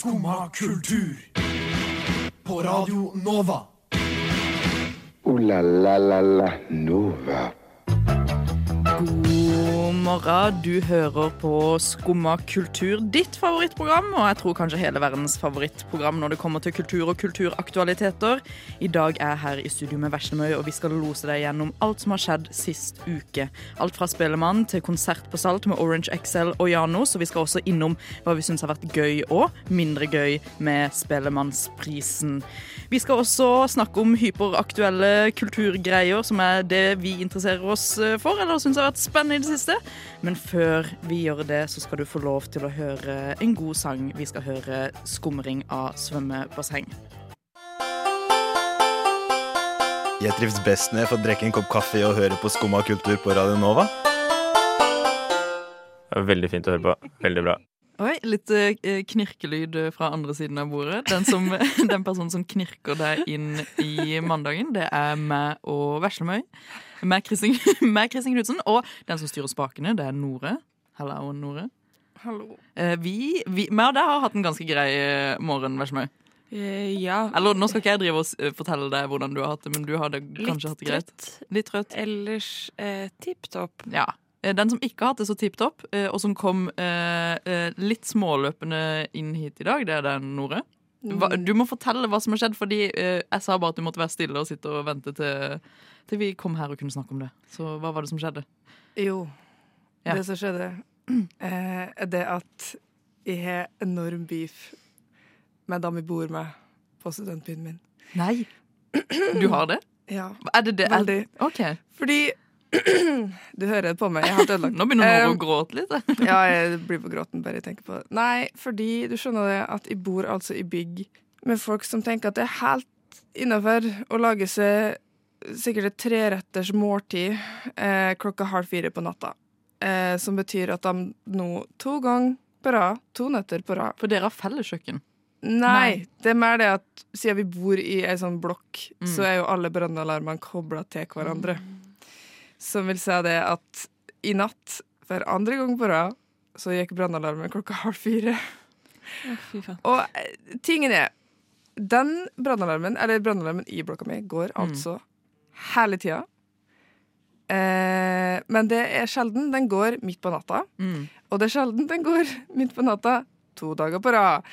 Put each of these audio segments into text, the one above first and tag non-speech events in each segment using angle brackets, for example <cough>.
Skumma kultur. På Radio Nova. Ooh la la la la Nova. God morgen, du hører på Skumma kultur, ditt favorittprogram, og jeg tror kanskje hele verdens favorittprogram når det kommer til kultur og kulturaktualiteter. I dag er jeg her i studio med Veslemøy, og vi skal lose deg gjennom alt som har skjedd sist uke. Alt fra Spellemann til konsert på Salt med Orange XL og Janos, og vi skal også innom hva vi syns har vært gøy og mindre gøy med Spellemannsprisen. Vi skal også snakke om hyperaktuelle kulturgreier, som er det vi interesserer oss for, eller syns har vært spennende i det siste. Men før vi gjør det, så skal du få lov til å høre en god sang. Vi skal høre 'Skumring av svømmebasseng'. Jeg trives best når jeg får drikke en kopp kaffe og høre på Skumma kultur på Radio Nova. Veldig fint å høre på. Veldig bra. Oi, litt eh, knirkelyd fra andre siden av bordet. Den, som, <laughs> den personen som knirker deg inn i mandagen, det er meg og Veslemøy. Meg, Kristin <laughs> Kristin Knutsen. Og den som styrer spakene, det er Nore. Hallo, Nore. Hallo. Eh, vi, vi, meg og deg har hatt en ganske grei eh, morgen, Veslemøy. Eh, ja. Eller nå skal ikke jeg drive og eh, fortelle deg hvordan du har hatt det, men du hadde kanskje hatt det greit. Litt trøtt. Ellers eh, tipp topp. Ja. Eh, Den som ikke har hatt det så tipp topp, eh, og som kom eh, litt småløpende inn hit i dag, det er den, Nore. Hva, Mm. du må fortelle hva som har skjedd, fordi eh, jeg sa bare at du måtte være stille og sitte og vente til, til vi kom her og kunne snakke om det. Så hva var det som skjedde? Jo, Ja. det som skjedde, <clears throat> eh, er det at jeg har enorm beef med dem jeg bor med på studentbyen min. Nei! Du har det? <clears throat> Ja, Er det det? Veldig. Okay. Fordi <clears throat> Du hører det på meg. Jeg er helt ødelagt. Nå begynner noen um, å gråte litt. <laughs> Ja, jeg blir på gråten bare jeg tenker på det. Nei, fordi du skjønner det at jeg bor altså i bygg med folk som tenker at det er helt innafor å lage seg sikkert et treretters måltid eh, klokka halv fire på natta. Eh, som betyr at de nå to ganger på rad, to netter på rad For dere har felleskjøkken. Nei, Nei. det er mer det at siden vi bor i ei sånn blokk, Mm. så er jo alle brannalarmene kobla til hverandre. Som vil si det at i natt, for andre gang på rad, så gikk brannalarmen klokka halv fire. Og eh, tingen er Den brannalarmen, eller brannalarmen i blokka mi, går Mm. altså hele tida. Eh, men det er sjelden den går midt på natta. Mm. Og det er sjelden den går midt på natta to dager på rad.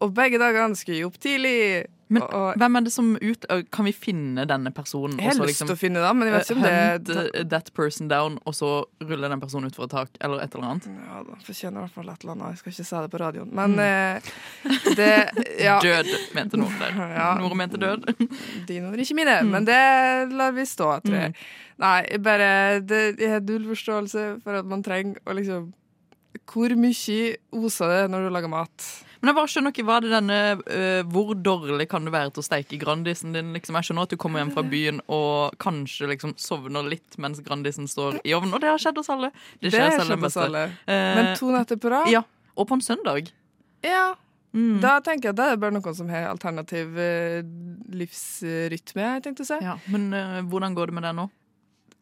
Og begge dagene skulle jeg opp tidlig. Men og, og hvem er det som ut... Kan vi finne denne personen? jeg har lyst til å finne den, men jeg vet ikke om eh, det hunt eh, that person down, og så ruller den personen utfor et tak, eller et eller annet? Ja, da fortjener i hvert fall et eller annet. Jeg skal ikke si det på radioen. Men eh, det <laughs> Ja. Død, mente <laughs> Nord der. Ja. Nore mente død. <laughs> Dine ord, ikke mine. Mm. Men det lar vi stå, tror jeg. Nei, bare det, Jeg har null forståelse for at man trenger å liksom Hvor mye oser det når du lager mat? Men jeg bare skjønner ikke hva det denne uh, Hvor dårlig kan det være til å steike Grandisen din? Liksom, jeg skjønner at du kommer hjem fra byen og kanskje liksom sovner litt mens Grandisen står i ovnen. Og det har skjedd oss alle. Det Det har skjedd oss alle. Eh, Men to netter på rad? Ja. Og på en søndag. Ja. Mm. Da tenker jeg at det er bare noen som har alternativ uh, livsrytme, jeg tenkte å si. Ja, men hvordan går det med deg nå?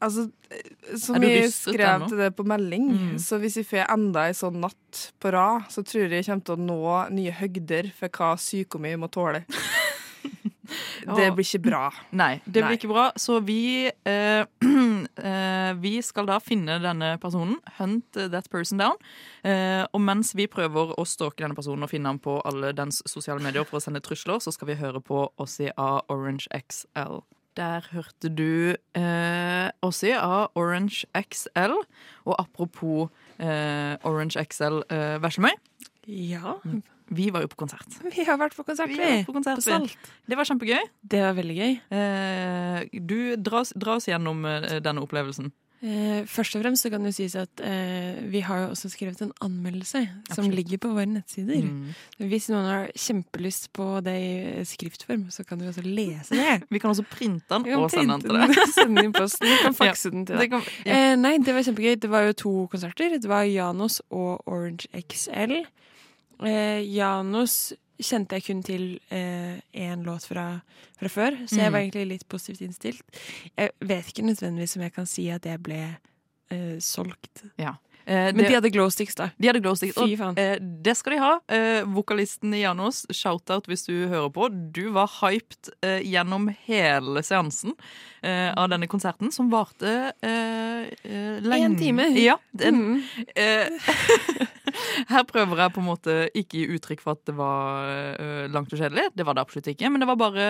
Altså, eh, som jeg skrev til det på melding, Mm. så hvis jeg får enda ei sånn natt på rad, så tror jeg jeg kommer til å nå nye høgder for hva psyko mi må tåle. <laughs> Det blir ikke bra. Nei, det blir Nei. ikke bra. Så vi eh, <clears throat> eh, Vi skal da finne denne personen. Hunt that person down. Eh, og mens vi prøver å stalke denne personen og finne ham på alle dens sosiale medier for å sende trusler, så skal vi høre på Ossie av Orange XL. Der hørte du eh, Ossie av Orange XL. Og apropos eh, Orange XL eh, Veslemøy, Ja, vi var jo på konsert. vi har vært på konsert, Vi vi. på konsert, På. Salt. Det var kjempegøy. Det var veldig gøy. Eh, du, dra, dra oss gjennom eh, denne opplevelsen. Eh, først og fremst så kan det sies at eh, vi har jo også skrevet en anmeldelse som ligger på våre nettsider. Mm. Hvis noen har kjempelyst på det i skriftform, så kan du også lese det. <laughs> Vi kan også printe den og sende den til deg. sende den i posten. Vi kan <laughs> fakse den til Det deg. kan, ja. Eh, nei, det var kjempegøy. Det var jo to konserter. Det var Janos og Orange XL. Eh, Janos kjente jeg kun til én låt fra, fra før, så jeg Mm. var egentlig litt positivt innstilt. Jeg vet ikke nødvendigvis om jeg kan si at jeg ble eh, solgt. Ja. Eh, Men det- de hadde glow sticks, da. de hadde glowsticks. Fy og, faen. eh, det skal de ha. Eh, vokalisten i Janos, shout-out hvis du hører på. Du var hyped eh, gjennom hele seansen eh, av denne konserten, som varte eh, eh, lenge. En time. Ja. Den, Mm. <laughs> <laughs> her prøver jeg på en måte ikke gi uttrykk for at det var uh, langt og kjedelig. Det var det absolutt ikke. Men det var bare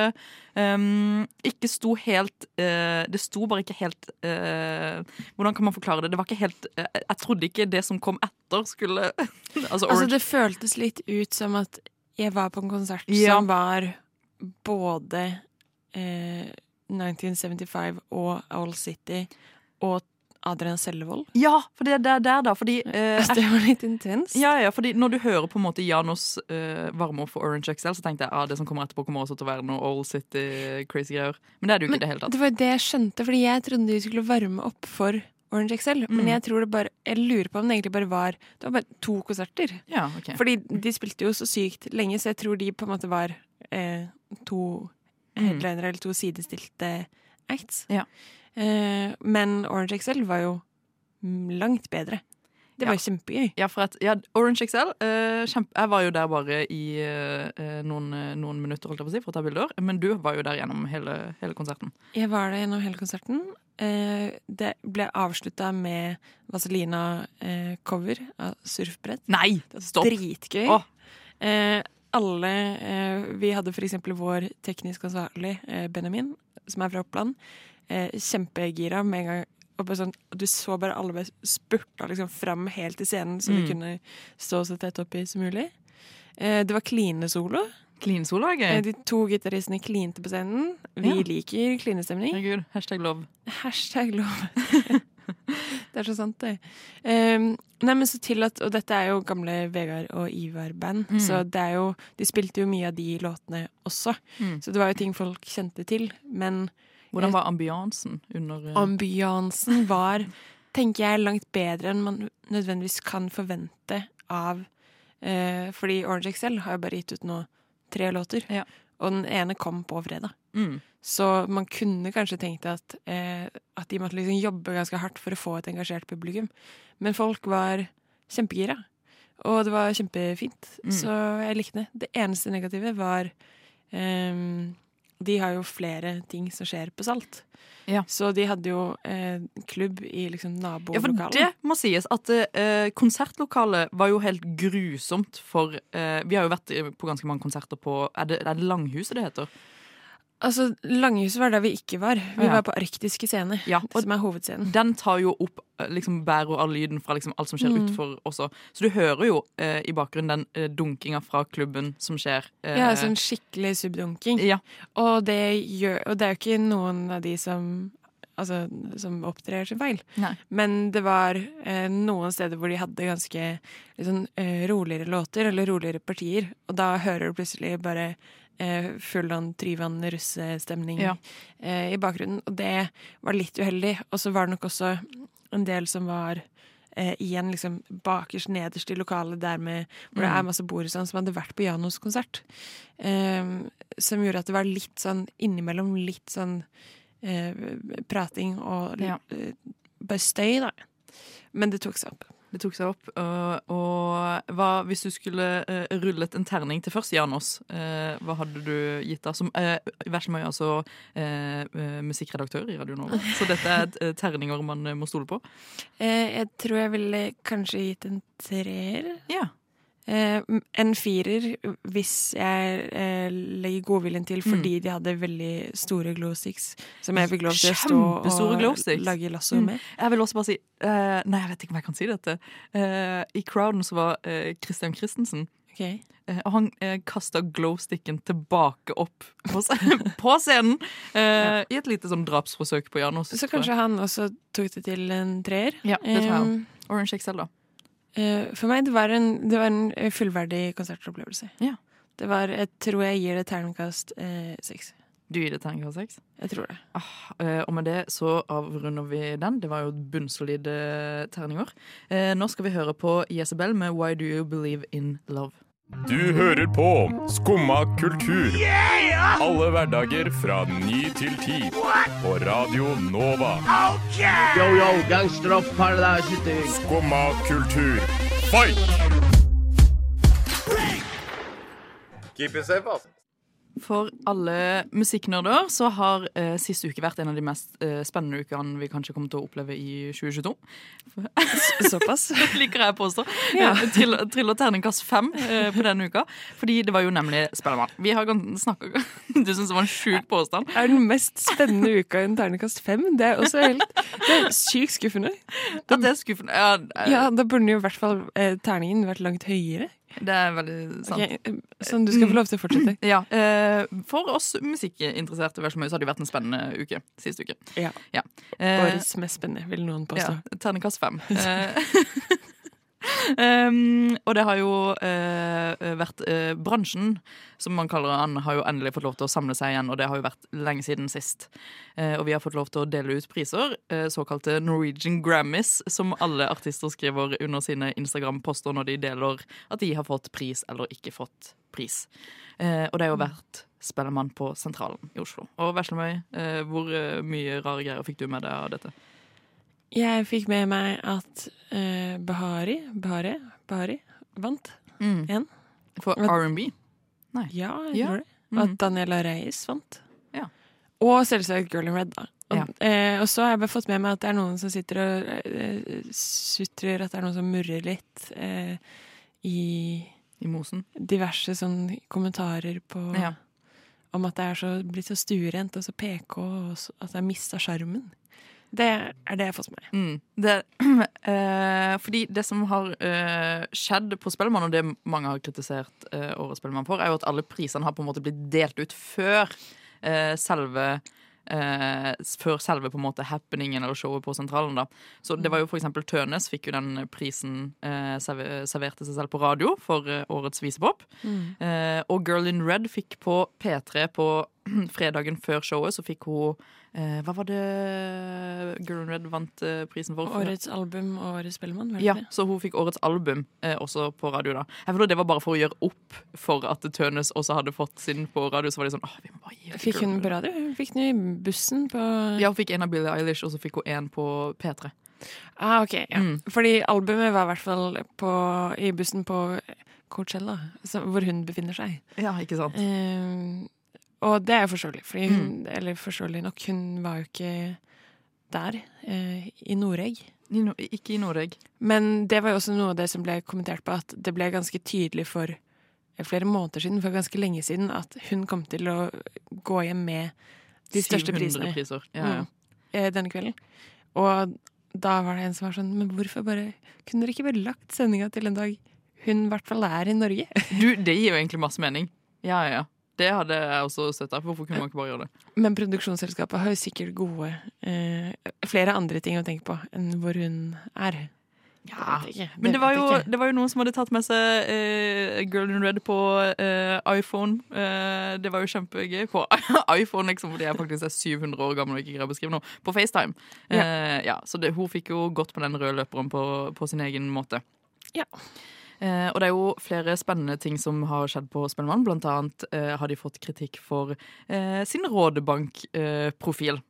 um, Ikke sto helt uh, Det sto bare ikke helt uh, Hvordan kan man forklare det? Det var ikke helt Jeg trodde ikke det som kom etter, skulle <laughs> Altså, Altså, det føltes litt ut som at jeg var på en konsert Ja. som var både eh, 1975 og Owl City og Adrian Sellevold. Ja, for det er der, der da. Fordi <laughs> eh, det var litt intenst. ja, ja, fordi når du hører på en måte Janos eh, varme opp for Orange XL, så tenkte jeg ah, det som kommer etterpå, kommer også til å være noe Old City-crazy greier. Men det er det jo ikke i det hele tatt. Det var det jeg skjønte, fordi jeg trodde de skulle varme opp for Orange XL. Mm. Men jeg tror det bare Jeg lurer på om det egentlig bare var Det var bare to konserter. Ja, okay. Fordi de spilte jo så sykt lenge, så jeg tror de på en måte var eh, to Mm. headlinere eller to sidestilte acts. Ja. Eh, men Orange XL var jo langt bedre. Det var Ja. kjempegøy. Ja, at, ja, Orange XL eh, kjempe, Jeg var jo der bare i eh, eh, noen, eh, noen minutter si, for å ta bilder. Men du var jo der gjennom hele, hele konserten. Jeg var der gjennom hele konserten. Eh, det ble avslutta med Vazelina-cover av surfbrett. Nei! Stopp! Dritgøy. Oh. Eh, alle Vi hadde for eksempel vår teknisk ansvarlig, Benjamin, som er fra Oppland. Eh, kjempegira med en gang. Og sånn, du så bare alle bare spurta liksom fram helt til scenen, så mm. de kunne stå så tett oppi som mulig. Eh, det var kline-solo. Kline solo er Eh, gøy. de to gitaristene klinte på scenen. Vi Ja. liker klinestemning. Herregud. Hashtag love. Hashtag love. <laughs> <laughs> det er så sant, det. Um, nei, men så til at, Og dette er jo gamle Vegard og Ivar-band, Mm. så det er jo De spilte jo mye av de låtene også, Mm. så det var jo ting folk kjente til. Men Hvordan var ambiansen under eh, ambiansen var, tenker jeg, langt bedre enn man nødvendigvis kan forvente av eh, Fordi Orange XL har jo bare gitt ut nå tre låter, Ja. og den ene kom på fredag. mm. Så man kunne kanskje tenkt at, eh, at de måtte liksom jobbe ganske hardt for å få et engasjert publikum. Men folk var kjempegira, og det var kjempefint. Mm. Så jeg likte det. Det eneste negative var ehm, De har jo flere ting som skjer på Salt. Ja. Så de hadde jo eh, klubb i liksom Ja, for det må sies at eh, konsertlokalet var jo helt grusomt for eh, Vi har jo vært på ganske mange konserter på Er det, er det Langhuset det heter? Altså, Langhuset var der vi ikke var. Vi Ja. var på Arktiske scener, Ja, som er hovedscenen. den tar jo opp eh, liksom bærer all lyden fra liksom alt som skjer Mm. utfor også. Så du hører jo eh, i bakgrunnen den eh, dunkinga fra klubben som skjer. eh, Ja, sånn skikkelig subdunking. ja. Og det, gjør, og det er jo ikke noen av de som Altså, som opptrer sin feil. Nei. Men det var eh, noen steder hvor de hadde ganske eh, roligere låter, eller roligere partier. Og da hører du plutselig bare eh, full on Tryvann russestemning Ja. eh, i bakgrunnen. Og det var litt uheldig. Og så var det nok også en del som var eh, igjen liksom bakerst nederst i lokalet der med, hvor det Mm. er masse bord sånn, som hadde vært på Janos konsert. Eh, som gjorde at det var litt sånn innimellom litt sånn eh, prating og Ja. eh, bare støy, da. Men det tok seg opp. Det tok seg opp. Og, og hva, hvis du skulle uh, rullet en terning til først, Janos, uh, hva hadde du gitt da? Som uh, Veslemøy er altså eh, eh, musikkredaktør i Radio Nova, så dette er eh, terninger man eh, må stole på. Eh, jeg tror jeg ville kanskje gitt en treer. Ja. Eh, en firer hvis jeg eh, legger godviljen til Mm. fordi de hadde veldig store glow sticks som jeg fikk lov til å stå og lage lasso Mm. med. Jeg vil også bare si eh, Nei, jeg vet ikke om jeg kan si dette. Eh, I crowden så var eh, Christian Christensen. Okay. Eh, og han eh, kasta glowsticken tilbake opp på, <laughs> på scenen eh, i et lite sånn drapsforsøk på Janus. Så kanskje han også tok det til en treer. Ja, det tror jeg Um, Orange XL, da. Eh, for meg det var en, det var en eh, fullverdig konsertopplevelse. Ja. Det var, Jeg tror jeg gir det terningkast eh, seks. Du gir det terningkast seks? Jeg tror det. Ah, og med det så avrunder vi den. Det var jo bunnsolide terninger. Eh, nå skal vi høre på Jezebel med Why Do You Believe In Love. Du hører på Skumma kultur. Alle hverdager fra ny til ti. På Radio Nova. Yo, yo, gangsteropp, paradise Skumma kultur, fight! Keep it safe, ass. For alle musikknerder så har eh, sist uke vært en av de mest eh, spennende ukene vi kanskje kommer til å oppleve i 2022. <laughs> Såpass. <laughs> Liker jeg å påstå. Ja. Eh, Trill, triller terningkast fem eh, på denne uka. Fordi det var jo nemlig Spellemann. Vi har snakka <laughs> Du syns det var en sjuk påstand? Er den mest spennende uka en terningkast fem? Det er også helt Det er sykt skuffende. At det er skuffende. Ja, eh, Ja, Da burde jo i hvert fall eh, terningen vært langt høyere. det er veldig sant. Ok, eh, Sånn, du skal få lov til å fortsette. Ja, eh, For oss musikkinteresserte vel så har det vært en spennende uke sist uke. Ja. Eh, Årets mest spennende, vil noen påstå. Ja, Ternekast fem. <laughs> <laughs> Um, <laughs> og det har jo uh, vært uh, Bransjen, som man kaller den, har jo endelig fått lov til å samle seg igjen, og det har jo vært lenge siden sist. Uh, og vi har fått lov til å dele ut priser, såkalte Norwegian Grammys, som alle artister skriver under sine Instagram-poster når de deler at de har fått pris eller ikke fått pris. Og det har jo vært Spellemann på Sentralen i Oslo. Og Veslemøy, hvor mye rare greier fikk du med deg av dette? Jeg fikk med meg at uh, Bahari, Bahari, Bahari vant. En? For R&B? Nei. Ja, jeg Ja. tror det. Og At Daniela Reis vant. Ja. Og selvsagt Girl in Red, da. Og, Ja. eh, og så har jeg fått med meg at det er noen som sitter og eh, sutrer, at det er noen som murrer litt eh, i I mosen? diverse sånn kommentarer på Ja. Om at det er så, blitt så stuerent og så PK, og så, at det har mista sjarmen. Det er det jeg får som meg. Mm. Det, uh, <clears throat> fordi det som har uh, skjedd på Spellemann, og det mange har kritisert uh, årets Spellemann for, er jo at alle prisene har på en måte blitt delt ut før selve Uh, før selve på en måte happeningen eller showet på Sentralen. da. Så det var jo for eksempel Tønes fikk jo den prisen uh, serve- serverte seg selv på radio for uh, årets visepop. Eh, og Girl in Red fikk på P3 på <clears throat> fredagen før showet, så fikk hun eh, Hva var det Girl in Red vant eh, prisen for? Årets album og årets Spellemann, Ja, det? så hun fikk årets album eh, også på radio. da Jeg føler Det var bare for å gjøre opp for at Tønes også hadde fått sin på radio. Så var de sånn, vi må bare gi det Fikk hun på radio? Hun fikk den i bussen på Ja, hun fikk en av Billie Eilish, og så fikk hun en på P3. Ah, ok, ja. Mm. Fordi albumet var i hvert fall på, i bussen på Coachella, så, hvor hun befinner seg. Ja, ikke sant? Eh, og det er jo forståelig, fordi hun, Mm. eller forståelig nok, hun var jo ikke der, eh, i Noreg. I no ikke i Noreg. Men det var jo også noe av det som ble kommentert på, at det ble ganske tydelig for eh, flere måneder siden, for ganske lenge siden, at hun kom til å gå hjem med de største 700 prisene priser. Ja, ja. Mm. eh, denne kvelden. Og da var det en som var sånn Men hvorfor bare Kunne dere ikke bare lagt sendinga til en dag hun i hvert fall er i Norge? Du, det gir jo egentlig masse mening. Ja, ja, ja. Det hadde jeg også støtta. Hvorfor kunne man ikke bare gjøre det? Men produksjonsselskapet har jo sikkert gode eh, Flere andre ting å tenke på enn hvor hun er. Ja, det. Men det var, jo, det var jo noen som hadde tatt med seg eh, Girl in Red på eh, iPhone. Eh, det var jo kjempegøy. På <laughs> iPhone, liksom, fordi jeg faktisk er 700 år gammel og ikke greier å beskrive noe. På FaceTime. Eh, ja, så det, hun fikk jo gått på den røde løperen på, på sin egen måte. Ja. Eh, og det er jo flere spennende ting som har skjedd på Spellemann. Blant annet eh, har de fått kritikk for eh, sin Rådebank-profil.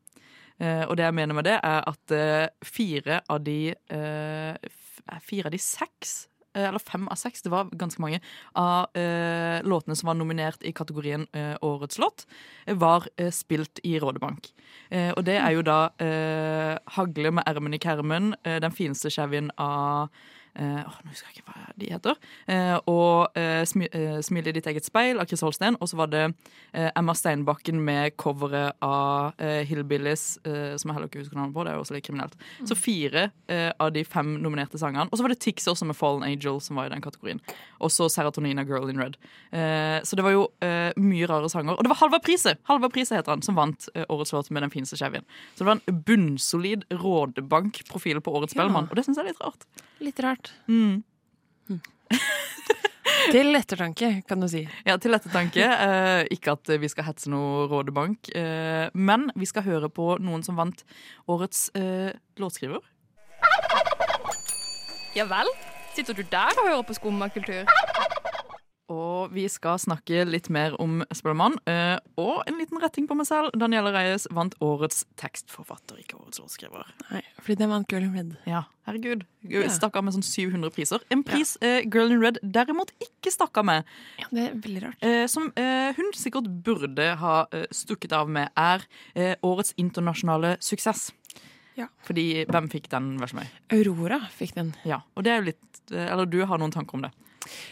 Eh, og det jeg mener med det, er at eh, fire av de eh, Fire av de seks, eller fem av seks, det var ganske mange, av låtene som var nominert i kategorien Årets låt, var spilt i Rådebank. Og det er jo da Hagle med ermen i kermen, Den fineste chevyen av eh, nå husker jeg ikke hva de heter. Eh, og eh, smi, eh, 'Smil i ditt eget speil' av Chris Holsten. Og så var det eh, Emma Steinbakken med coveret av eh, Hillbillies, som jeg heller ikke husker navnet på. Det er jo også litt kriminelt. Så fire av de fem nominerte sangene. Og så var det Tix også med 'Fallen Angel', som var i den kategorien. Og så Serotonina 'Girl in Red'. Så det var jo mye rare sanger. Og det var Halvard Prise! Halvard Prise heter han, som vant årets låt med den fineste kjevien Så det var en bunnsolid Rådebank-profil på årets Ja. Spellemann. Og det syns jeg er litt rart. Litt rart. Mm. <laughs> Til ettertanke, kan du si. Ja, til ettertanke. Eh, ikke at vi skal hetse noe Rådebank, eh, men vi skal høre på noen som vant årets eh, låtskriver. Ja vel? Sitter du der og hører på skummakultur? Og vi skal snakke litt mer om Spellemann. eh, og en liten retting på meg selv. Danielle Reyes vant årets tekstforfatter, ikke årets låtskriver. Nei, fordi den vant Girl in Red. Ja, herregud. Ja. Stakk av med sånn 700 priser. En pris eh, Girl in Red derimot ikke stakk av med. Det er veldig rart. Eh, som eh, hun sikkert burde ha eh, stukket av med, er eh, årets internasjonale suksess. Ja. Fordi hvem fikk den, vær så snill? Aurora fikk den. Ja, og det er jo litt Eller du har noen tanker om det?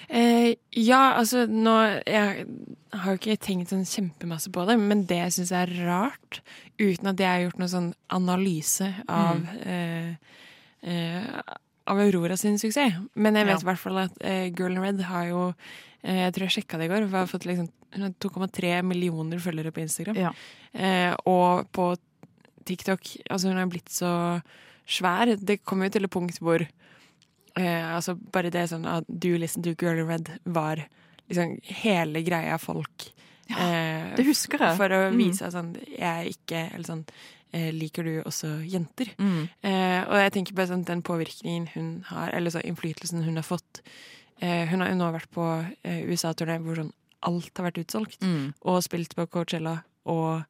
Eh, ja, altså nå Jeg har jo ikke tenkt sånn kjempemasse på det, men det jeg syns er rart, uten at jeg har gjort noen sånn analyse av eh, eh, Av Aurora sin suksess. Men jeg vet Ja. i hvert fall at eh, Girl in Red har jo eh, Jeg tror jeg sjekka det i går. Har fått liksom hun har 2,3 millioner følgere på Instagram. Ja. Eh, og på TikTok Altså, hun har blitt så svær. Det kommer jo til et punkt hvor eh, Altså, bare det sånn at Do you listen to Girl in Red var liksom hele greia folk eh, Det husker jeg. For å Mm. vise mm. sånn Jeg er ikke Eller sånn eh, Liker du også jenter? Mm. Eh, og jeg tenker på sånn, den påvirkningen hun har, eller så innflytelsen hun har fått. Eh, hun har jo nå vært på USA-turné hvor sånn alt har vært utsolgt, Mm. og spilt på Coachella. Og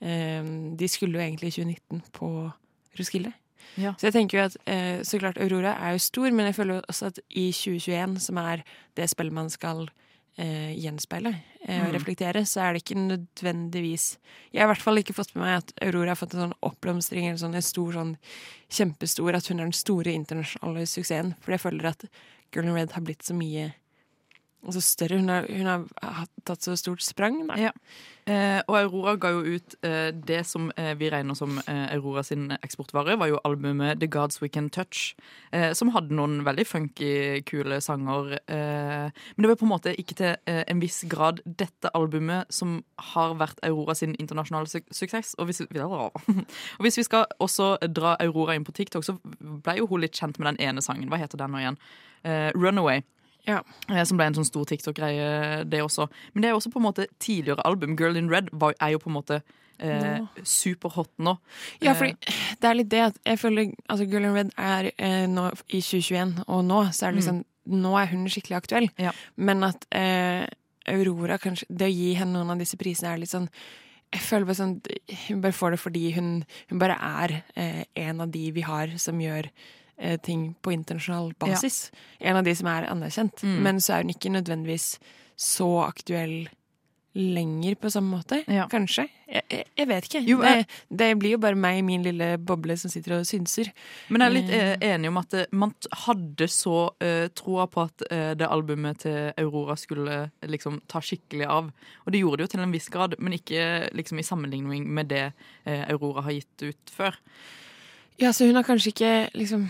de skulle jo egentlig i 2019 på Roskilde. Ja. Så jeg tenker jo at eh, så klart Aurora er jo stor, men jeg føler også at i 2021, som er det spillet man skal eh, gjenspeile eh, og Mm. reflektere, så er det ikke nødvendigvis Jeg har i hvert fall ikke fått med meg at Aurora har fått en sånn oppblomstring eller sånn en stor sånn kjempestor At hun er den store internasjonale suksessen. For jeg føler at Girl in Red har blitt så mye altså større. Hun har, hun har tatt så stort sprang. Da. Ja. Eh, og Aurora ga jo ut eh, det som eh, vi regner som eh, Aurora sin eksportvare, var jo albumet The Gods We Can Touch, eh, som hadde noen veldig funky, kule sanger. Eh, men det var på en måte ikke til en viss grad dette albumet som har vært Aurora sin internasjonale su suksess. Og hvis, <laughs> og hvis vi skal også dra Aurora inn på TikTok, så ble jo hun litt kjent med den ene sangen. Hva heter den nå igjen? Runaway. Ja. Eh, Som ble en sånn stor TikTok-greie, det også. Men det er også på en måte tidligere album. Girl in Red var, er jo på en måte eh, superhot nå. Ja, for det er litt det at jeg føler altså Girl in Red er eh, nå i 2021, og nå så er det liksom Nå er hun skikkelig aktuell. Ja. Men at eh, Aurora kanskje Det å gi henne noen av disse prisene er litt sånn jeg føler bare sånn Hun bare får det fordi hun, hun bare er eh, en av de vi har som gjør eh, ting på internasjonal basis. En av de som er anerkjent. Mm. Men så er hun ikke nødvendigvis så aktuell lenger på samme måte. Ja. Kanskje. Jeg, jeg, jeg vet ikke. Jo, jeg- det, det blir jo bare meg i min lille boble som sitter og synser. Men jeg er litt eh, enig om at eh, man hadde så uh, troa på at uh, det albumet til Aurora skulle uh, liksom ta skikkelig av. Og det gjorde det jo til en viss grad, men ikke liksom i sammenligning med det uh, Aurora har gitt ut før. Ja, så hun har kanskje ikke liksom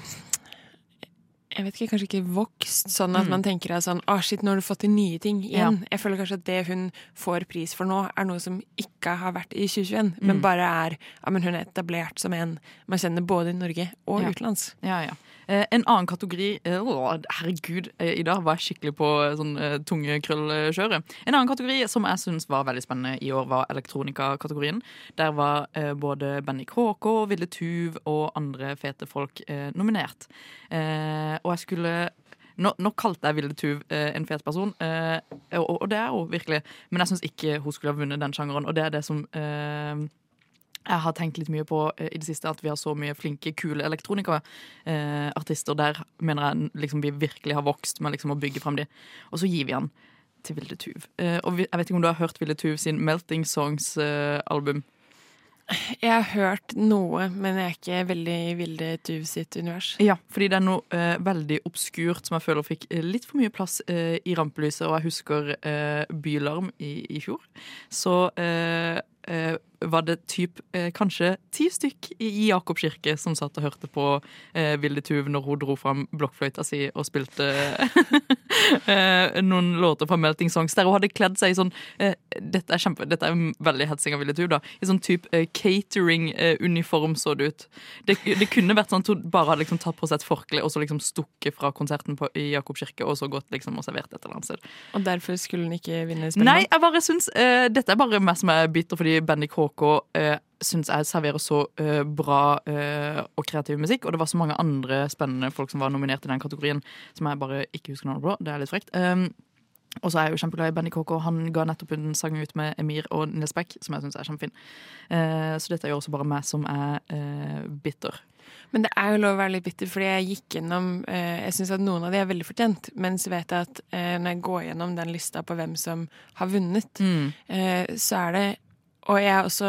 Jeg vet ikke, kanskje ikke vokst sånn at Mm. man tenker at sånn ah, shit, nå har du fått til nye ting igjen. Jeg føler kanskje at det hun får pris for nå, er noe som ikke har vært i 2021, men Mm. bare er Ja, men hun er etablert som en man kjenner både i Norge og Ja. utenlands. Ja, ja. Eh, en annen kategori eh, å, Herregud, eh, i dag var jeg skikkelig på sånn tunge krøllkjøret. En annen kategori som jeg syns var veldig spennende i år, var elektronikakategorien. Der var både Benny KK, Ville Tuv og andre fete folk nominert. Og jeg skulle nå, nå kalte jeg Ville Tuv eh, en fet person, eh, og, og det er hun virkelig. Men jeg syns ikke hun skulle ha vunnet den sjangeren, og det er det som jeg har tenkt litt mye på eh, i det siste at vi har så mye flinke, kule elektronikaartister. Der mener jeg liksom vi virkelig har vokst med liksom å bygge frem de. Og så gir vi han til Vilde Tuv. Eh, og jeg vet ikke om du har hørt Vilde Tuv sin Melting Songs-album. Jeg har hørt noe, men jeg er ikke veldig i Vilde Tuv sitt univers. Ja, fordi det er noe eh, veldig obskurt som jeg føler fikk eh, litt for mye plass eh, i rampelyset. Og jeg husker eh, Bylarm i, i fjor. Så eh, eh, var det typ eh, kanskje ti stykk i, Jakob kirke som satt og hørte på eh, Vilde Tuv når hun dro fram blokkfløyta si og spilte <laughs> eh, noen låter fra Melting Songs, der hun hadde kledd seg i sånn eh, Dette er kjempe, dette er veldig hetsing av Vilde Tuv, da. I sånn type eh, catering-uniform, så det ut. Det, det kunne vært sånn at hun bare hadde liksom tatt på seg et forkle og så liksom stukket fra konserten på, i Jakob kirke og så gått liksom og servert et eller annet sted. Og derfor skulle hun ikke vinne Nei, jeg bare syns eh, Dette er bare meg som er bitter fordi Benny KK uh, syns jeg serverer så eh, bra eh, og kreativ musikk. Og det var så mange andre spennende folk som var nominert i den kategorien, som jeg bare ikke husker navnet på. Det er litt frekt. Um, Og så er jeg jo kjempeglad i Benny KK. Han ga nettopp en sang ut med Emir og Nils Beck, som jeg syns er kjempefin. Eh, så dette er jo også bare meg som er eh, bitter. Men det er jo lov å være litt bitter, fordi jeg gikk gjennom eh, Jeg syns at noen av de er veldig fortjent, men så vet jeg at eh, når jeg går gjennom den lista på hvem som har vunnet, eh, så er det Og jeg er også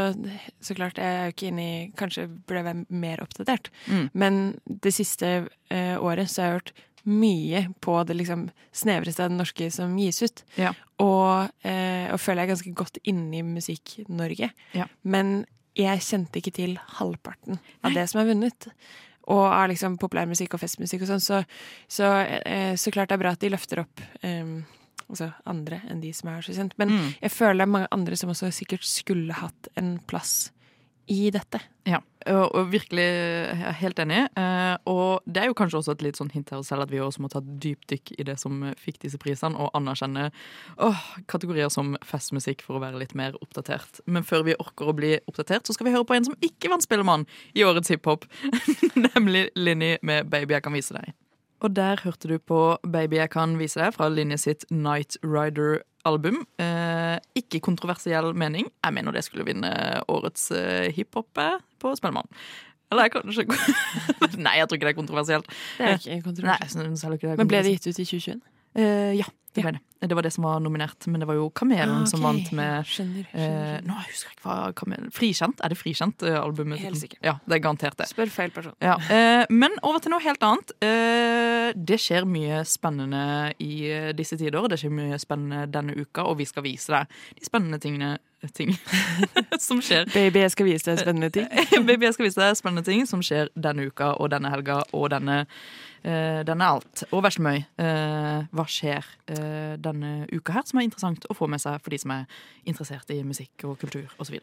Så klart, jeg er jo ikke inne i Kanskje burde jeg være mer oppdatert, Mm. men det siste eh, året så har jeg hørt mye på det liksom snevreste av det norske som gis ut. Ja. Og, eh, og føler jeg ganske godt inne i Musikk-Norge. Ja. Men jeg kjente ikke til halvparten av det som er vunnet. Og av liksom populærmusikk og festmusikk og sånn, så, så, eh, så klart det er bra at de løfter opp eh, altså andre enn de som er så kjent. Men Mm. jeg føler det er mange andre som også sikkert skulle hatt en plass i dette. Ja, og, og virkelig jeg er helt enig. Eh, og det er jo kanskje også et litt sånn hint her selv at vi også må ta et dypdykk i det som fikk disse prisene, og anerkjenne åh, kategorier som festmusikk for å være litt mer oppdatert. Men før vi orker å bli oppdatert, så skal vi høre på en som ikke vant Spellemann i årets hiphop, <laughs> nemlig Linni med 'Baby, jeg kan vise deg'. Og der hørte du på 'Baby, jeg kan vise deg' fra Linje sitt Night Rider-album. Eh, ikke kontroversiell mening. Jeg mener det skulle vinne årets eh, hiphop eh, på Spellemann. Eller jeg kanskje <laughs> Nei, jeg tror ikke det er kontroversielt. Det er ikke kontroversielt. Nei, Men ble det gitt ut i 2021? Eh, ja, det ble det. Det var det som var nominert. Men det var jo Kamelen Ah, som vant med Skjønner. eh, skjønner, skjønner. Nå husker jeg ikke hva Kamelen Frikjent? Er det Frikjent, eh, albumet? Helt sikkert. Ja, det er garantert det. Spør feil person. Ja, eh, men over til noe helt annet. Eh, det skjer mye spennende i eh, disse tider. Det skjer mye spennende denne uka, og vi skal vise deg de spennende tingene ting <laughs> som skjer. Baby, jeg skal vise deg spennende ting. <laughs> Baby, jeg skal vise deg spennende ting som skjer denne uka og denne helga og denne, eh, denne alt. Og Veslemøy, uh, hva skjer uh, denne uka her som er interessant å få med seg for de som er interessert i musikk og kultur osv.?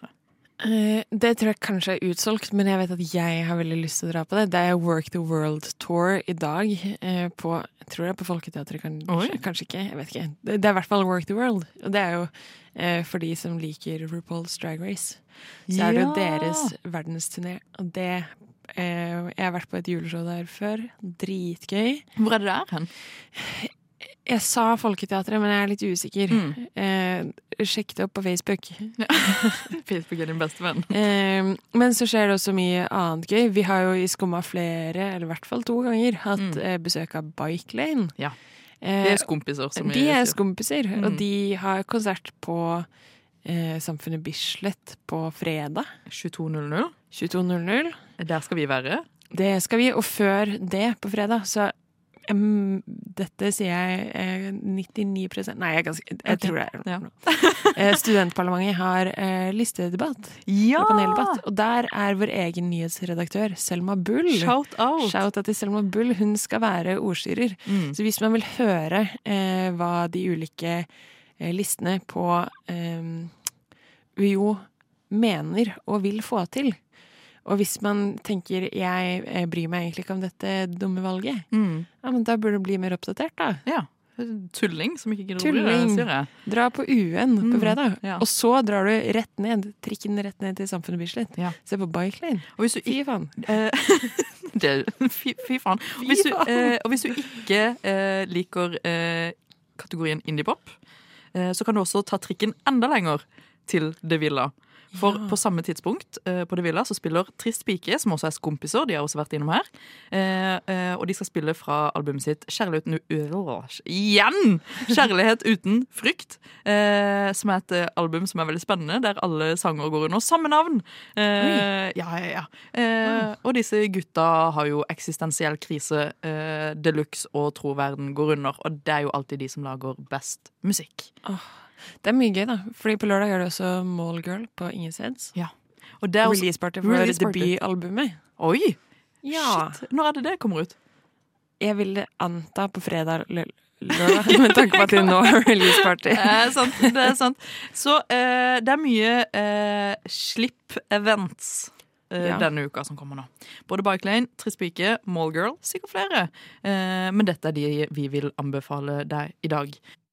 Eh, Det tror jeg kanskje er utsolgt, men jeg vet at jeg har veldig lyst til å dra på det. Det er Work the World Tour i dag eh, på Jeg tror det er på Folketeatret, kanskje, kanskje ikke. Jeg vet ikke. Det er i hvert fall Work the World. Og det er jo eh, for de som liker RuPaul's Drag Race. Så er det jo deres verdensturné, og det Jeg har vært på et juleshow der før. Dritgøy. Hvor er det der hen? Jeg sa Folketeatret, men jeg er litt usikker. Mm. Eh, sjekk det opp på Facebook. <laughs> Facebook er din beste venn. Eh, men så skjer det også mye annet gøy. Vi har jo i Skumma flere, eller i hvert fall to ganger, hatt Mm. eh, besøk av Bike Lane. Ja. De Det er skompiser, som de er skompiser, Mm. og de har konsert på eh, Samfunnet Bislett på fredag 22.00. 22.00. Der skal vi være. Det skal vi, og før det på fredag, så em, dette sier jeg eh, 99 Nei, jeg, ganske, jeg okay. tror det er Ja. Eh, Studentparlamentet har eh, listedebatt. Ja! paneldebatt. Og der er vår egen nyhetsredaktør Selma Bull. Shout out! Shout out til Selma Bull. Hun skal være ordstyrer. Mm. Så hvis man vil høre eh, hva de ulike eh, listene på eh, UiO mener og vil få til, og hvis man tenker jeg eh, bryr meg egentlig ikke om dette dumme valget, Mm. ja, men da burde du bli mer oppdatert, da. Ja. Tulling som ikke gidder å bry Tulling. deg, sier jeg. Dra på UN på Mm, fredag, ja. og så drar du rett ned, trikken rett ned til Samfunnet Bislett. Ja. Se på Bike Lane. Og hvis du Fy faen. <laughs> Eh, fy, fy faen. Og hvis, du, eh, og hvis du ikke eh, liker eh, kategorien indiepop, eh, så kan du også ta trikken enda lenger til Det Villa. For Ja. på samme tidspunkt uh, på The Villa så spiller Trist pike, som også er skompiser, de har også vært innom her. Uh, uh, og de skal spille fra albumet sitt Kjærlighet uten Igjen! Kjærlighet uten frykt. Som er et album som er veldig spennende, der alle sanger går under samme navn. Ja, ja, ja. Og disse gutta har jo eksistensiell krise eh, de luxe og tror verden går under. Og det er jo alltid de som lager best musikk. Det er mye gøy, da. Fordi på lørdag er det også Mallgirl på Ingeseds. Og det er også, Releaseparty for Release party. debutalbumet. Oi! Ja. Shit. Når er det det kommer ut? Jeg ville anta på fredag eller lørdag, <laughs> med tanke på at de nå har releaseparty. <laughs> Det er. Det er sant. Så eh, det er mye eh, slipp-events. eh, Ja. Denne uka som kommer nå. Både Bike Lane, Trist pike, Mallgirl, sikkert flere. Eh, men dette er de vi vil anbefale deg i dag.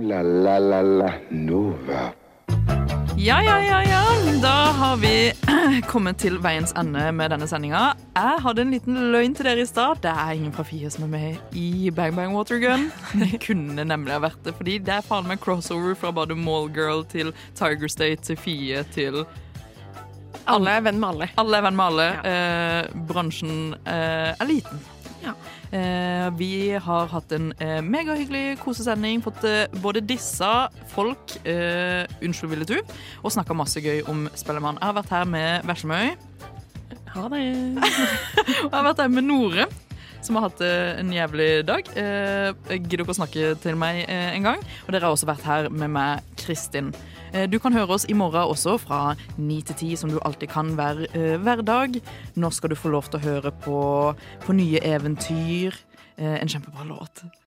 La la la la Nova. Ja, ja, ja, ja. Da har vi <clears throat> kommet til veiens ende med denne sendinga. Jeg hadde en liten løgn til dere i stad. Det er ingen fra Fie som er med i Bang Bang Watergun. <laughs> Det kunne nemlig ha vært det, fordi det er faen meg crossover fra både Mallgirl til Tiger State til Fie til Alle er venn med alle. Alle er venn med alle. Eh, bransjen eh, er liten. Eh, vi har hatt en eh, megahyggelig kosesending. Fått eh, både dissa folk, eh, unnskyld Ville du, og snakka masse gøy om Spellemann. Jeg har vært her med Veslemøy. Ha det. <laughs> og jeg har vært her med Nore. Som har hatt eh, en jævlig dag. Eh, Gidder dere å snakke til meg eh, en gang? Og dere har også vært her med meg, Kristin. Eh, Du kan høre oss i morgen også, fra ni til ti, som du alltid kan hver, eh, hver dag. Nå skal du få lov til å høre på, på nye eventyr. Eh, En kjempebra låt.